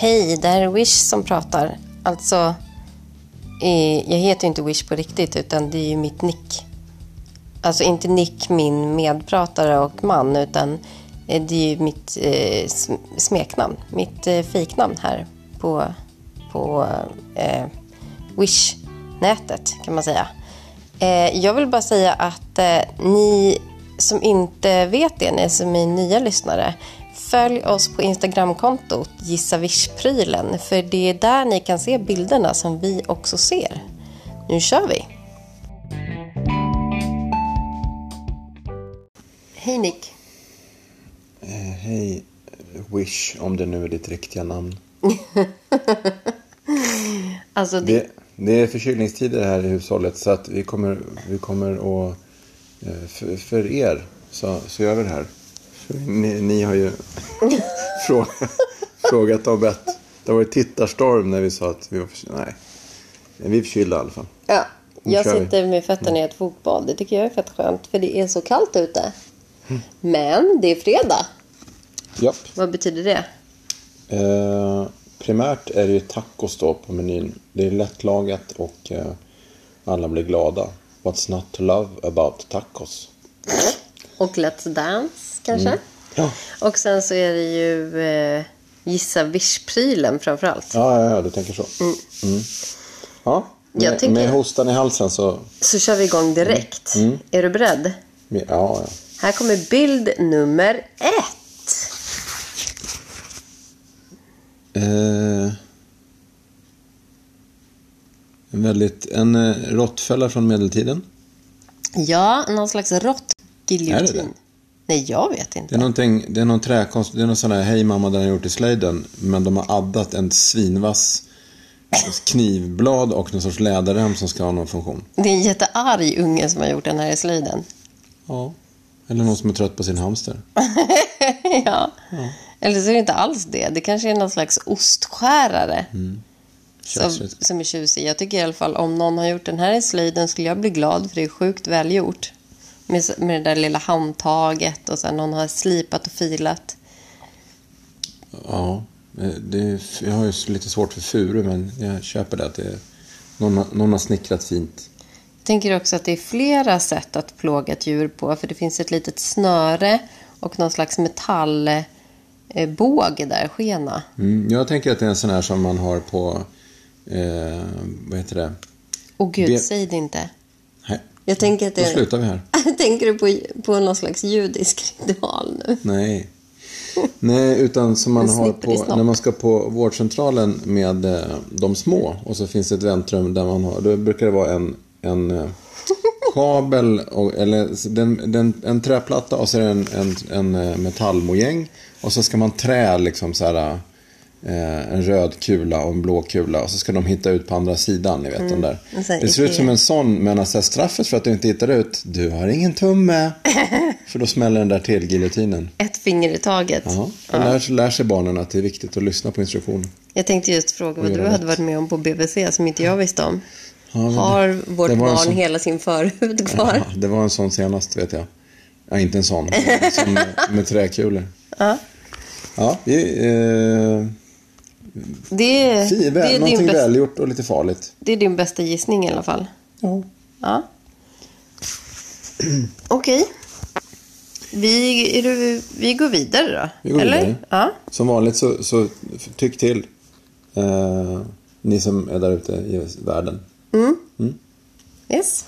Hej, det här är Wish som pratar. Alltså, eh, jag heter ju inte Wish på riktigt, utan det är ju mitt nick. Alltså inte Nick, min medpratare och man, utan eh, det är ju mitt eh, smeknamn. Mitt eh, fejknamn här på, på eh, Wish-nätet, kan man säga. Eh, jag vill bara säga att eh, ni som inte vet det, ni som är nya lyssnare, följ oss på Instagramkontot Gissa Wish-prylen, för det är där ni kan se bilderna som vi också ser. Nu kör vi! Hej Nick! Eh, hej Wish, om det nu är ditt riktiga namn. Alltså, det, Det, det är förkylningstider här i hushållet så att vi kommer, vi kommer att, eh, för, för er så, så gör vi det här. Ni, ni har ju frågat, frågat och bett. Det har varit tittarstorm när vi sa att vi var förkylda. Nej, vi är förkylda i alla fall. ja, Nu jag kör vi. sitter med fötterna i ett fotbad. Det tycker jag är fett skönt, för det är så kallt ute. Men det är fredag. Japp. Vad betyder det? Eh, primärt är det ju tacos då på menyn. Det är lättlagat och eh, alla blir glada. What's not to love about tacos? Och Let's Dance, kanske? Ja. Och sen så är det ju eh, Gissa Wish-prylen framför allt. Ja, ja, ja, du tänker så. Mm. Ja, med, Jag tänker- med hostan i halsen så... Så kör vi igång direkt. Är du beredd? Ja, ja. Här kommer bild nummer ett. Eh, en väldigt... En eh, råttfälla från medeltiden. Ja, någon slags råttgiljotin. Det? Nej, jag vet Det inte. är någonting, det är någon träkonst, det är någon sån här hej mamma den har gjort i slöjden. Men de har addat en svinvass knivblad och någon sorts läderrem som ska ha någon funktion. Det är en jättearg unge som har gjort den här i slöjden. Ja. Eller någon som är trött på sin hamster. ja. Eller så är det inte alls det. Det kanske är någon slags ostskärare. Som, Tjafsigt. som är tjusig. Jag tycker i alla fall om någon har gjort den här i slöjden skulle jag bli glad för det är sjukt välgjort. Med, med det där lilla handtaget och sen någon har slipat och filat. Ja. eh, Det är, jag har ju lite svårt för furu men jag köper det att det är, någon, har- någon har snickrat fint. Jag tänker också att det är flera sätt att plåga ett djur på. För det finns ett litet snöre och någon slags metallbåge där, skena. Mm, jag tänker att det är en sån här som man har på, eh, vad heter det? Och gud, Det- säg det inte. Nej, Jag tänker att då det slutar vi här. Tänker du på, på någon slags judisk ritual nu? Nej. Nej, utan som man har på, när man ska på vårdcentralen med eh, de små och så finns det ett väntrum där man har, då brukar det vara en, en eh, kabel, och, eller den, den, en träplatta och så är det en, en, en eh, metallmojäng och så ska man trä liksom så här en röd kula och en blå kula och så ska de hitta ut på andra sidan, ni vet den där. Det ser ut som en sån, men alltså straffet för att du inte hittar ut, du har ingen tumme. för då smäller den där till, giljotinen. Ett finger i taget. Ja, då lär, lär sig barnen att det är viktigt att lyssna på instruktioner. Jag tänkte just fråga vad du rätt. hade varit med om på BVC som inte jag visste om. Ja, Har vårt barn sån- hela sin förhud kvar? Ja, det var en sån senast, vet jag. Ja, inte en sån. Sån med, med träkulor. Ja. Ja, vi, eh, Det, är, det, väl, är din någonting bästa, välgjort och lite farligt. det är din bästa gissning i alla fall. Ja. Ja. Okej. Vi, är du, vi går vidare då? Vi går Eller? vidare. Ja. Som vanligt så, så tyck till. Eh, ni som är där ute i världen. Yes.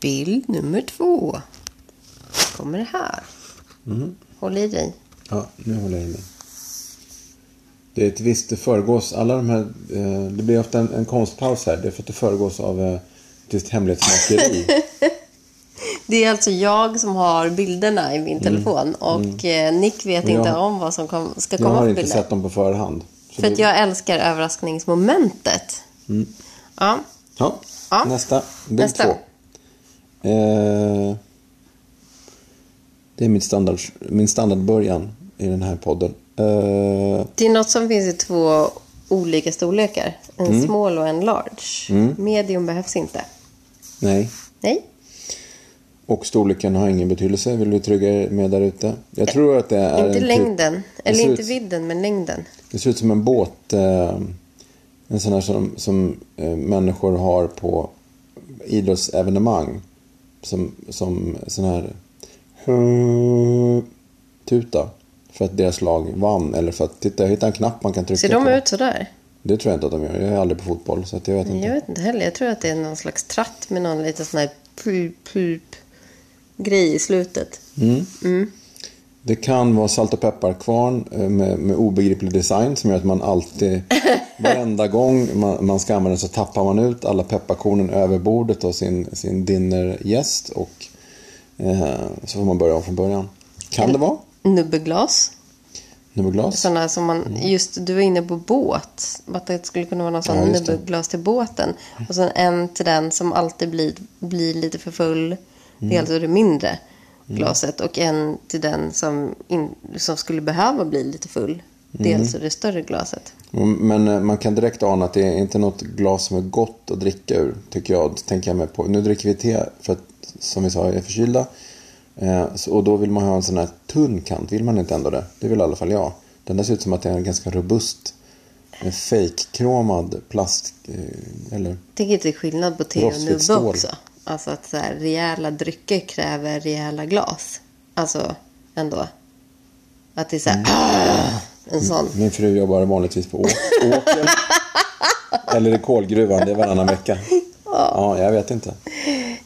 Bild nummer två. Kommer det här. Håll i dig. Ja, nu håller jag i mig. Det är ett visst, det föregås, alla de här, eh, det blir ofta en, en konstpaus här. Det är för att det föregås av eh, ett visst hemlighetsmakeri. Det är alltså jag som har bilderna i min telefon och eh, Nick vet jag- inte om vad som kom, ska Jag komma har på inte bilder. sett dem på förhand. För att det- jag älskar överraskningsmomentet. Ja. Ja, Ja. nästa. Bild Nästa. två. Eh, det är min, standard, min standardbörjan i den här podden. Eh, Det är något som finns i två olika storlekar. En Mm. small och en large. Medium behövs inte. nej. Nej. Och storleken har ingen betydelse, vill du trygga er med där ute? Jag tror att det är Inte en längden. Typ, Eller inte ut- vidden, men längden. det ser ut som en båt. Eh, en sån här som, som eh, människor har på idrottsevenemang. Som, som sån här eh, tuta. För att deras lag vann. Eller för att, titta jag hittade en knapp man kan trycka Ser de på. ut sådär? Det tror jag inte att de gör. Jag är aldrig på fotboll så att jag vet inte. Jag vet inte heller. Jag tror att det är någon slags tratt med någon liten sån här pulp, pulp grej i slutet. Det kan vara salt och pepparkvarn eh, med, med obegriplig design som gör att man alltid, varenda gång man, man ska använda så tappar man ut alla pepparkornen över bordet och sin, sin dinnergäst och så får man börja om från början. Kan det vara? Nubbeglas. Nummerglas? Sådana som man, just du var inne på båt. Att det skulle kunna vara någon sån Ja, nubbeglas till båten. Och sen en till den som alltid blir, blir lite för full. Det är alltså det mindre glaset. Och en till den som, in, som skulle behöva bli lite full. Det är alltså det större glaset. Men eh, man kan direkt ana att det är inte något glas som är gott att dricka ur, tycker jag. Tänker jag mig på. Nu dricker vi te för att, som vi sa, är förkylda. Eh, så, och då vill man ha en sån här tunn kant. Vill man inte ändå det? Det vill i alla fall jag. Den där ser ut som att det är en ganska robust, en fake-kromad plast. Eh, eller? Jag tycker inte skillnad på te och nubbe också. Alltså att så här, rejäla drycker kräver rejäla glas. Alltså ändå. Att det är så här, "Ah!" en sån. Min fru jobbar vanligtvis på åker. eller i kolgruvan. Det är varannan vecka. Ja, jag vet inte.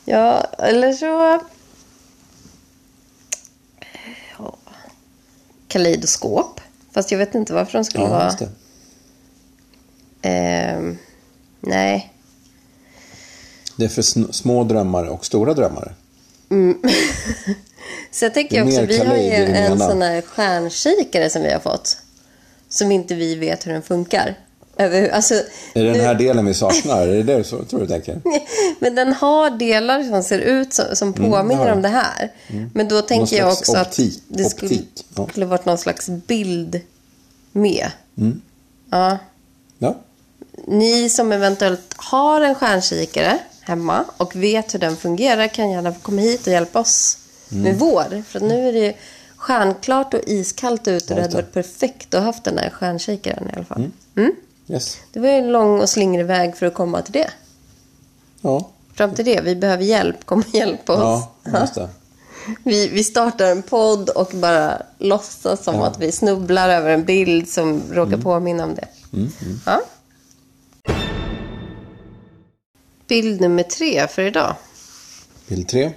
Ja, eller så... Ja. Kaleidoskop. Fast jag vet inte varför de skulle Ja, vara... Ehm, nej. Det är för små drömmare och stora drömmare. Så jag tänker också, vi har ju en sån här stjärnkikare som vi har fått. Som inte vi vet hur den funkar. Alltså, Är det den nu- här delen vi saknar? Är det det du så- tror du tänker? Men den har delar som ser ut som, som påminner Mm, det om det här. Men då tänker jag också optik- att det skulle, optik, ja. skulle varit någon slags bild med. Mm. Ja. Ja. Ni som eventuellt har en stjärnkikare hemma och vet hur den fungerar kan gärna komma hit och hjälpa oss Mm. med vår. För nu är det stjärnklart och iskallt ute och det hade varit perfekt att ha haft den här stjärnkikaren i alla fall. Mm. Yes. Det var ju en lång och slingrig väg för att komma till det. Ja. Fram till det, vi behöver hjälp. Kom och hjälp oss. Ja, just det. Vi, vi startar en podd och bara låtsas som Ja. att vi snubblar över en bild som råkar Mm. påminna om det. Ja. Bild nummer tre för idag. Bild tre.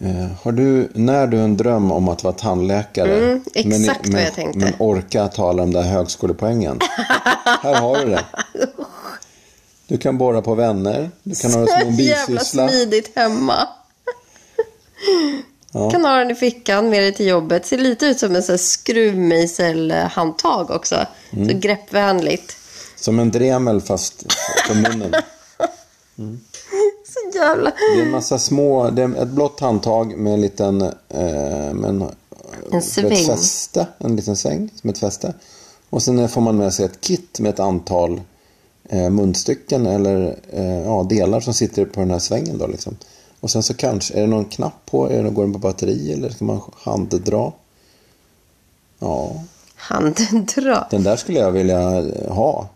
Eh, har du, när du en dröm om att vara tandläkare, Mm, exakt men, vad jag tänkte. men orka tala om den där högskolepoängen. här har du det. Du kan borra på vänner, du kan ha det som en Jävla bisyssla. smidigt hemma. Kan ha den i fickan med dig till jobbet. Ser lite ut som en sån skruvmejselhandtag också. Mm. Så greppvänligt. Som en dremel fast på munnen. Så jävla... Det är en massa små, det är ett blått handtag med en liten, eh, med en, En ett sväng. fäste, en liten säng som ett fäste. Och sen får man med sig ett kit med ett antal eh, munstycken eller eh, ja, delar som sitter på den här svängen då liksom. Och sen så kanske, är det någon knapp på, är det, går den på batteri eller ska man handdra? Ja, Handdra. den där skulle jag vilja eh, ha.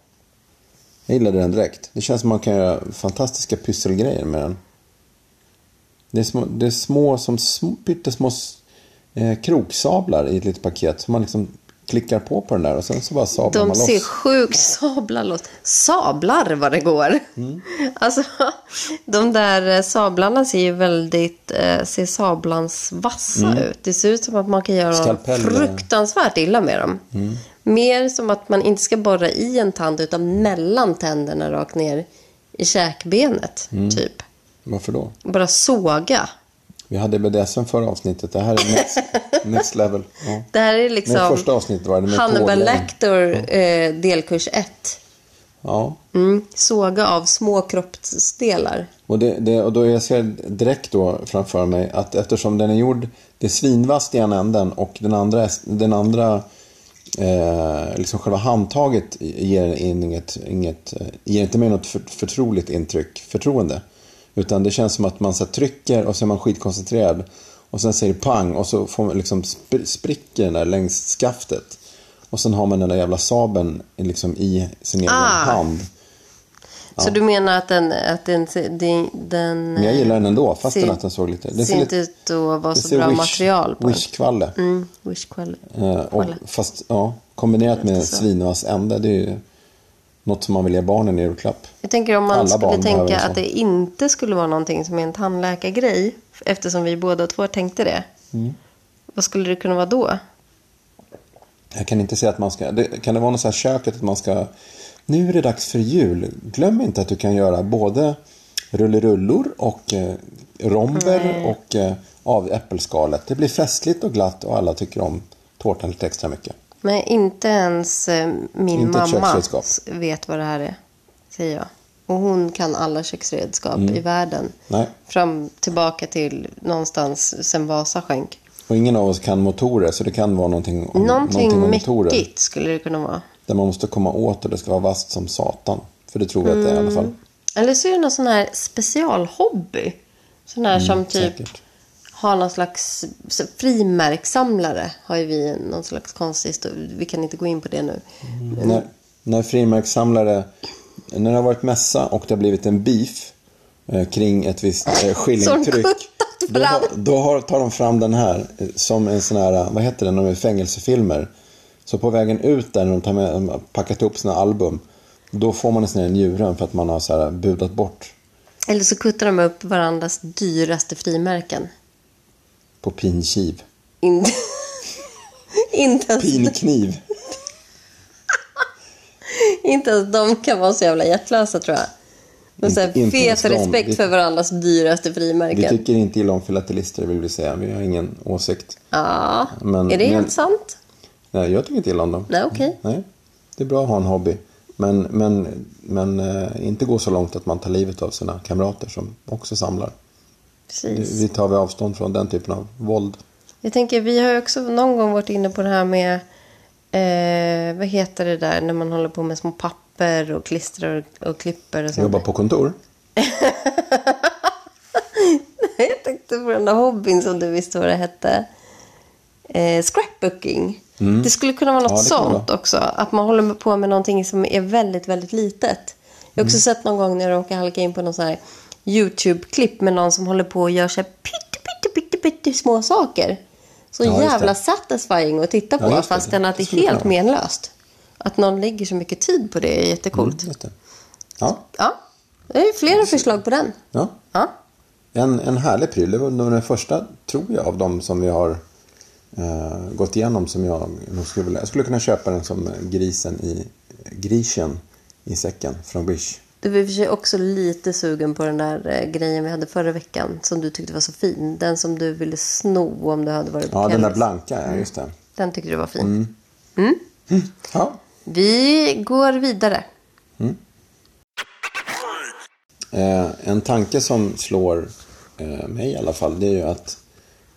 Jag gillade den direkt. Det känns som man kan göra fantastiska pysselgrejer med den. Det är små, det är små som små, pyttesmå eh, kroksablar i ett litet paket som man liksom klickar på på den där och sen så bara sablar De man ser loss. sjukt sablar loss. Sablar vad det går. Mm. Alltså, de där eh, sablarna ser ju väldigt, eh, ser sablans vassa ut. Det ser ut som att man kan göra Mm. Skalpell, eh. fruktansvärt illa med dem. Mm. Mer som att man inte ska borra i en tand utan mellan tänderna rakt ner i käkbenet. Mm. Typ. Varför då? Bara såga. Vi hade BDSM förra avsnittet. Det här är next, next level. Ja. Det här är liksom första avsnittet var det med Hannibal. Lecter eh, delkurs 1. Ja. Mm, såga av små kroppsdelar. Och, det, det, och då jag ser direkt då framför mig att eftersom den är gjord, det är svinvast i ena änden och den andra, den andra eh, liksom själva handtaget ger, in inget, inget, eh, ger inte mig något för, förtroligt intryck, förtroende. Utan det känns som att man så trycker och så är man skitkoncentrerad. Och sen säger det pang och så får man liksom sp- spricker den där längs skaftet. Och sen har man den där jävla sabeln liksom i sin egen Ah. hand. Så du menar att den, att den, den, den Men jag gillar den ändå, fastän ser- att den såg lite... Den ser inte lite ut att vara så bra wish, material på. Wish-kvalle. Mm, wish. Eh, och, fast ja, kombinerat med svinvass ände, det är ju något som man vill ge barnen i julklapp. Jag tänker om man Alla skulle tänka att det inte skulle vara någonting som är en tandläkargrej. Eftersom vi båda två tänkte det. Mm. Vad skulle det kunna vara då? Jag kan inte säga att man ska... Det, kan det vara något så här köket att man ska... Nu är det dags för jul. Glöm inte att du kan göra både rullerullor och eh, romber och eh, av äppelskalet. Det blir festligt och glatt och alla tycker om tårtan lite extra mycket. Men inte ens eh, min Inte mamma vet vad det här är. Säger jag. Och hon kan alla köksredskap Mm. i världen. Nej. Fram tillbaka till någonstans sen Vasa sjönk. Och ingen av oss kan motorer så det kan vara någonting om, Någonting om motorer. mäckigt skulle det kunna vara. Där man måste komma åt och det ska vara vasst som satan. För det tror jag att det är i alla fall. Eller så är det någon sån här specialhobby. Sån här som typ Mm, säkert. har någon slags frimärkssamlare. Har ju vi någon slags konstig historia. Vi kan inte gå in på det nu. När, när frimärkssamlare, när det har varit mässa och det har blivit en beef eh, kring ett visst eh, skillingtryck. Då, då har, tar de fram den här eh, som en sån här, vad heter det, när de är fängelsefilmer. Så på vägen ut där när de tar med, de har packat ihop sina album. Då får man en sån här njuren för att man har så här budat bort Eller så kuttar de upp varandras dyraste frimärken. på pinkiv. Inte, inte, ens, Pinkniv. inte ens de kan vara så jävla hjärtlösa tror jag. De ens fet respekt Vi- för varandras dyraste Vi frimärken. tycker inte illa om filatelister vill vi säga. Vi har ingen åsikt. Ja, Men- är det men- helt sant? Nej, jag tycker inte illa om dem. Nej, okej. Nej, det är bra att ha en hobby. Men, men, men eh, inte gå så långt att man tar livet av sina kamrater som också samlar. Precis. Vi tar vi avstånd från den typen av våld. Jag tänker, vi har också någon gång varit inne på det här med, eh, vad heter det där, när man håller på med små papper och klistrar och, och klipper och sånt. Jobba på kontor. Jag tänkte på den där hobbyn som du visste vad det hette. Eh, scrapbooking. Det skulle kunna vara något Mm. Ja, sånt också. Att man håller på med någonting som är väldigt, väldigt litet. Jag har Mm. också sett någon gång när jag råkade halka in på någon sån här YouTube-klipp med någon som håller på och gör så här pytte, pytte, pytte, pytte små saker. Så Ja, jävla det. satisfying att titta på Ja, fastän att det är helt vara. menlöst. Att någon lägger så mycket tid på det är jättecoolt. Just det. Ja, Ja, det är flera förslag på den. ja. Ja. En, en härlig pryl. Det var den första, tror jag, av dem som vi har eh, gått igenom som jag nog skulle vilja. Jag skulle kunna köpa den som grisen i grisen i säcken från Wish. Du var i och för sig också lite sugen på den där eh, grejen vi hade förra veckan som du tyckte var så fin. Den som du ville sno om du hade varit på Ja, den där Kellys. blanka, ja, just det. Den tyckte du var fin. Ja. Vi går vidare. Eh, en tanke som slår eh, mig i alla fall, det är ju att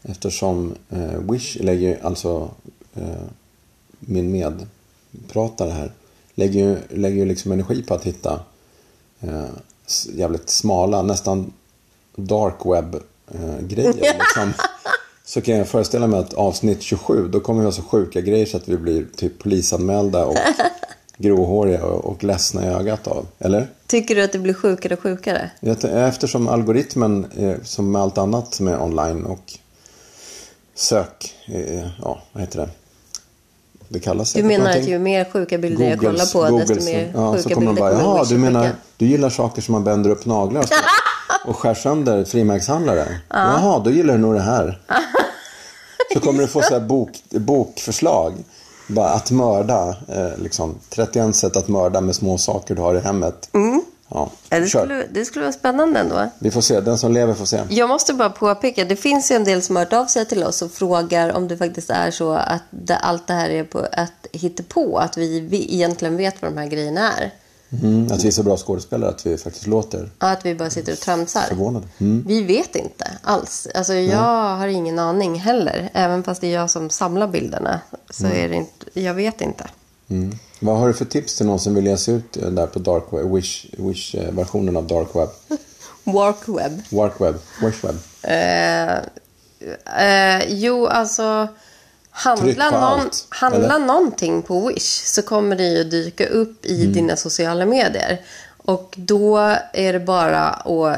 eftersom eh, Wish lägger, alltså eh, min medpratare här, lägger ju lägger liksom energi på att hitta eh, jävligt smala, nästan dark web eh, grejer. liksom. Så kan jag föreställa mig att avsnitt 27, då kommer vi ha så sjuka grejer så att vi blir typ polisanmälda och gråhåriga och, och ledsna i ögat av. Eller? Tycker du att det blir sjukare och sjukare? Eftersom algoritmen, som med allt annat som är online och sök, eh, ja, vad heter det? Det kallas Du menar någonting. att ju mer sjuka bilder jag kollar på, Googles, desto mer ja, så sjuka kommer man bilder kommer Wish du menar, skicka." du gillar saker som man bänder upp naglar och, så- skär sönder frimärkshandlare? Jaha, då gillar du nog det här. Så kommer du få så bok, bokförslag. Bara att mörda, eh, liksom 31 sätt att mörda med små saker du har i hemmet. Ja, Mm. Ja, det, skulle, det skulle vara spännande ändå. Vi får se, den som lever får se. Jag måste bara påpeka, det finns ju en del som har hört av sig till oss och frågar om det faktiskt är så att det, allt det här är på att hitta på, att vi, vi egentligen vet vad de här grejerna är. Mm, att vi är så bra skådespelare att vi faktiskt låter Ja, Att vi bara sitter och tramsar. förvånade. Mm. Vi vet inte alls. Alltså, jag har ingen aning heller. Även fast det är jag som samlar bilderna. Så är det inte, jag vet inte. Mm. Vad har du för tips till någon som vill ge sig ut eh, där på dark web, Wish, Wish-versionen av dark web? Work web. Work web. Wish web. Eh, eh, jo, alltså... Handla, på någon, allt, handla eller? någonting på Wish så kommer det ju dyka upp i Mm. dina sociala medier. Och då är det bara att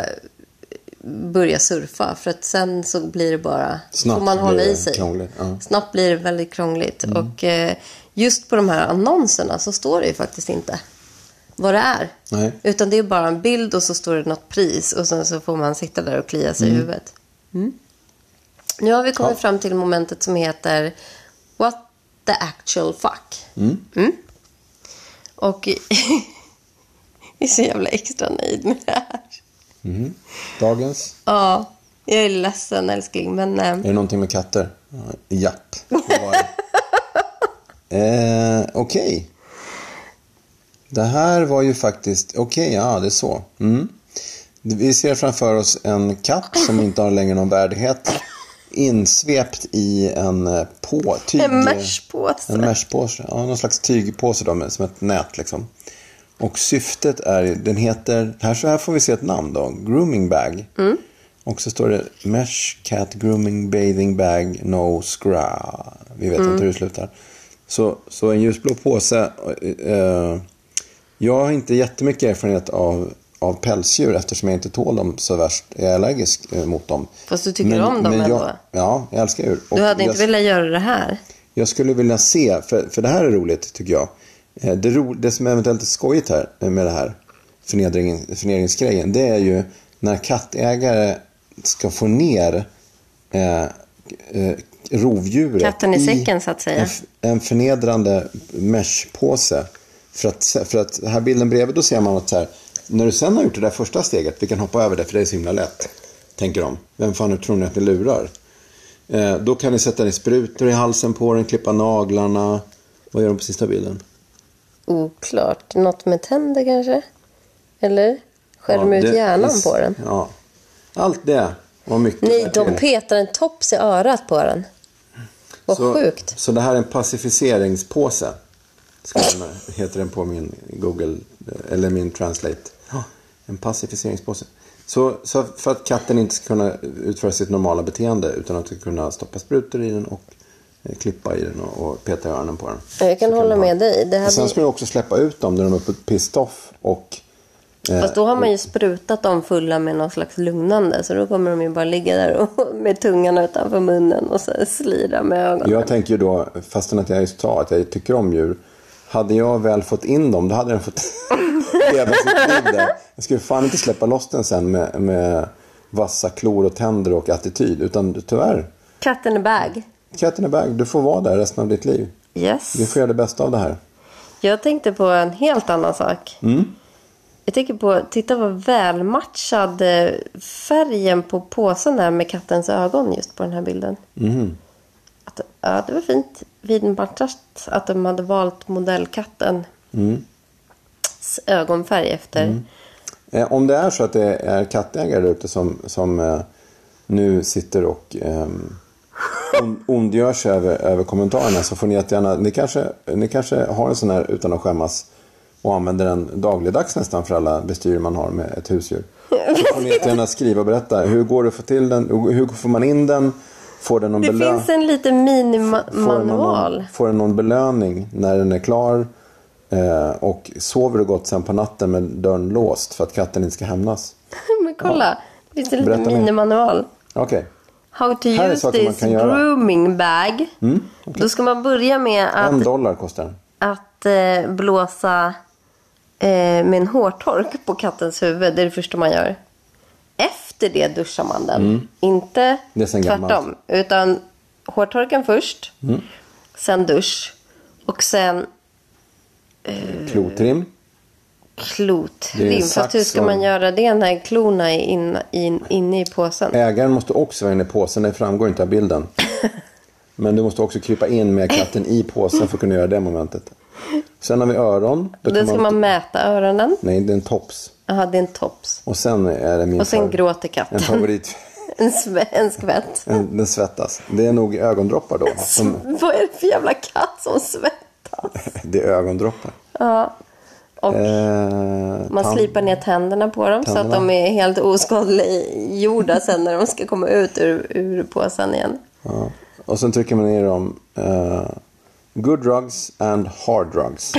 börja surfa. För att sen så blir det bara... Snabbt får man hålla i sig. krångligt, ja. Mm. Snabbt blir det väldigt krångligt. Och eh, just på de här annonserna så står det ju faktiskt inte vad det är. Nej. Utan det är bara en bild och så står det något pris och sen så får man sitta där och klia sig i huvudet. Mm. Nu har vi kommit Ja. fram till momentet som heter What the actual fuck. Mm. Och jag är så jävla extra nöjd med det här. Mhm. Dagens. Ja, jag är ledsen älskling men eh, Är det någonting med katter? Ja, Japp. eh, Okej. Det här var ju faktiskt... Okej, ja, det är så. Mm. Vi ser framför oss en katt som inte har längre någon värdighet. Insvept i en eh, på, tyg... en meshpåse. En meshpåse. Ja, någon slags tygpåse då, med, som ett nät liksom. Och syftet är, den heter, här, så här får vi se ett namn då, grooming bag. Och så står det mesh cat grooming bathing bag no scra. Vi vet inte hur det slutar. Så, så en ljusblå påse. Eh, jag har inte jättemycket erfarenhet av, av pälsdjur eftersom jag inte tål dem så värst. Jag är allergisk eh, mot dem. Fast du tycker om dem jag, ändå? Ja, jag älskar djur. Och Du hade jag, inte velat göra det här? jag skulle vilja se, för, för det här är roligt tycker jag. Eh, Det, ro, det som eventuellt är skojigt här eh, med det här förnedring, förnedringsgrejen, det är ju när kattägare ska få ner eh, eh, rovdjuret Katten i säcken, så att säga. En, förnedrande meshpåse. För att, för att här bilden bredvid, då ser man att så här, när du sen har gjort det där första steget, vi kan hoppa över det för det är så himla lätt, tänker de. Vem fan tror ni att ni lurar? Eh, då kan ni sätta ner sprutor i halsen på den, klippa naglarna. Vad gör de på sista bilden? Oklart. Något med tänder kanske? Eller? Skär de Ja, ut hjärnan det- på den? Ja. Allt det var mycket Nej, de petar en tops i örat på den. Vad så, sjukt. Så det här är en pacificeringspåse. Heter den på min Google, eller min Translate. En pacificeringspåse. Så, så för att katten inte ska kunna utföra sitt normala beteende utan att kunna stoppa sprutor i den och eh, klippa i den och, och peta i öronen på den. Jag kan Så hålla ha. med dig. Det Och sen ska du också släppa ut dem när de är på pissed off och Fast då har man ju sprutat dem fulla med någon slags lugnande. Så då kommer de ju bara ligga där och, med tungan utanför munnen och så slira med ögonen. Jag tänker ju då, fastän att jag just sa att jag tycker om djur. Hade jag väl fått in dem, då hade den fått leva sitt liv där. Jag skulle fan inte släppa loss den sen med, med vassa klor och tänder och attityd. Utan tyvärr, Cat in a bag. katten är bag. Du får vara där resten av ditt liv. Yes. Du får göra det bästa av det här. Jag tänkte på en helt annan sak. Mm. Jag tänker på, titta vad välmatchad eh, färgen på påsen är med kattens ögon just på den här bilden. Mhm. Att, ja, det var fint vidmatchat att de hade valt modellkattens Mm. ögonfärg efter. Eh, om det är så att det är kattägare där ute som, som eh, nu sitter och eh, on, ondgör sig över, över kommentarerna så får ni jättegärna, ni kanske, ni kanske har en sån här utan att skämmas och använder den dagligdags nästan för alla bestyr man har med ett husdjur. Så får ni jättegärna skriva och berätta. Hur går det att få till den? Hur får man in den? Får den någon, Det belö- finns en liten minimanual. får den någon belöning när den är klar? Eh, och sover du gott sen på natten med dörren låst för att katten inte ska hämnas? Men kolla, det finns en liten Berätta minimanual. Okej. How to Här är use this kan göra. Mm, grooming bag. Då ska man börja med att En dollar kostar den. att eh, blåsa med en hårtork på kattens huvud. Det är det första man gör. Efter det duschar man den. Inte Mm. Sen tvärtom. gammalt. Utan hårtorken först. Mm. Sen dusch. Och sen Klotrim. Är klotrim. en Fast hur ska man göra det när klorna är in, in, inne i påsen? Ägaren måste också vara inne i påsen. Det framgår inte av bilden. Men du måste också krypa in med katten i påsen för att kunna göra det momentet. Sen har vi öron. Då ska man mäta öronen. Nej, det är en tops. Jaha, det är en tops. Och sen är det min Och sen favorit- gråter En katten. favorit. En, sve, en skvätt. En, den svettas. Det är nog ögondroppar då. Som, Vad är det för jävla katt som svettas? det är ögondroppar. Ja. Och Eh, man tand- slipar ner tänderna på dem så att Tänderna. de är helt oskadliggjorda sen när de ska komma ut ur, ur påsen igen. Ja. Och sen trycker man i dem eh, good drugs and hard drugs.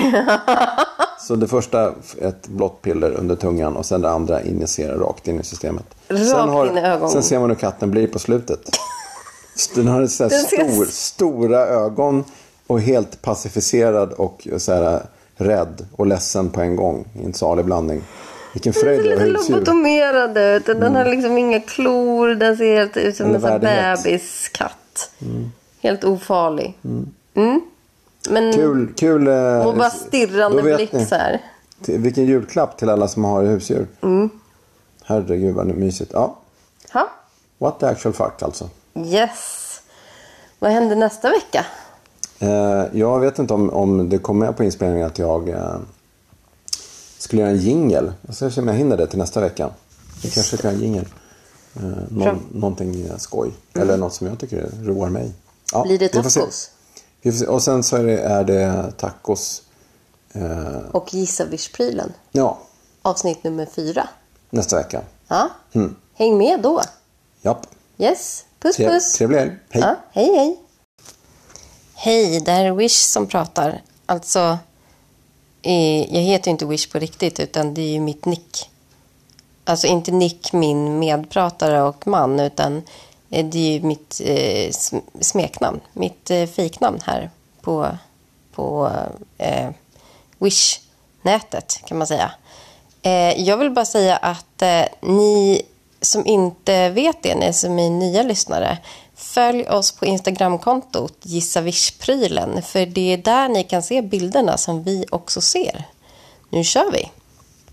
Så det första ett blått piller under tungan och sen det andra injicerar rakt in i systemet. Rakt sen, in i ögonen. sen ser man hur katten blir på slutet. Den har så Den stor, stora ögon och helt pacificerad och så här rädd och ledsen på en gång i en salig blandning. Vilken Den ser fröjd lite lobotomerad ut. Den har liksom inga klor. Den ser helt ut som en bebiskatt. Helt ofarlig. Mm. Men Kul, kul. eh, och bara stirrande blick ni. så här. Vilken julklapp till alla som har husdjur. Mm. Herregud vad mysigt. Ja, Ha? what the actual fuck alltså. Yes. Vad händer nästa vecka? Eh, jag vet inte om, om det kommer med på inspelningen att jag eh, skulle göra en jingel. Jag ska se om jag hinner det till nästa vecka. Vi kanske kan göra en jingel. Eh, någon, någonting eh, skoj. Eller något som jag tycker roar mig. Ja, Blir det tacos? Och sen så är det, är det tacos. Eh, Och gissa Vish-prylen. ja, Avsnitt nummer fyra. nästa vecka. Ja. Mm. Häng med då. Japp. Yes. Puss Tre, puss. trevlig helg. Hej. Ja, hej hej. Hej, det här är Wish som pratar. Alltså, eh, jag heter ju inte Wish på riktigt utan det är ju mitt nick. Alltså inte Nick, min medpratare och man, utan Eh, det är ju mitt eh, smeknamn. Mitt eh, fejknamn här på, på eh, Wish-nätet kan man säga. Eh, jag vill bara säga att eh, ni som inte vet det, ni som är nya lyssnare, följ oss på Instagramkontot Gissa Wish-prylen, för det är där ni kan se bilderna som vi också ser. Nu kör vi!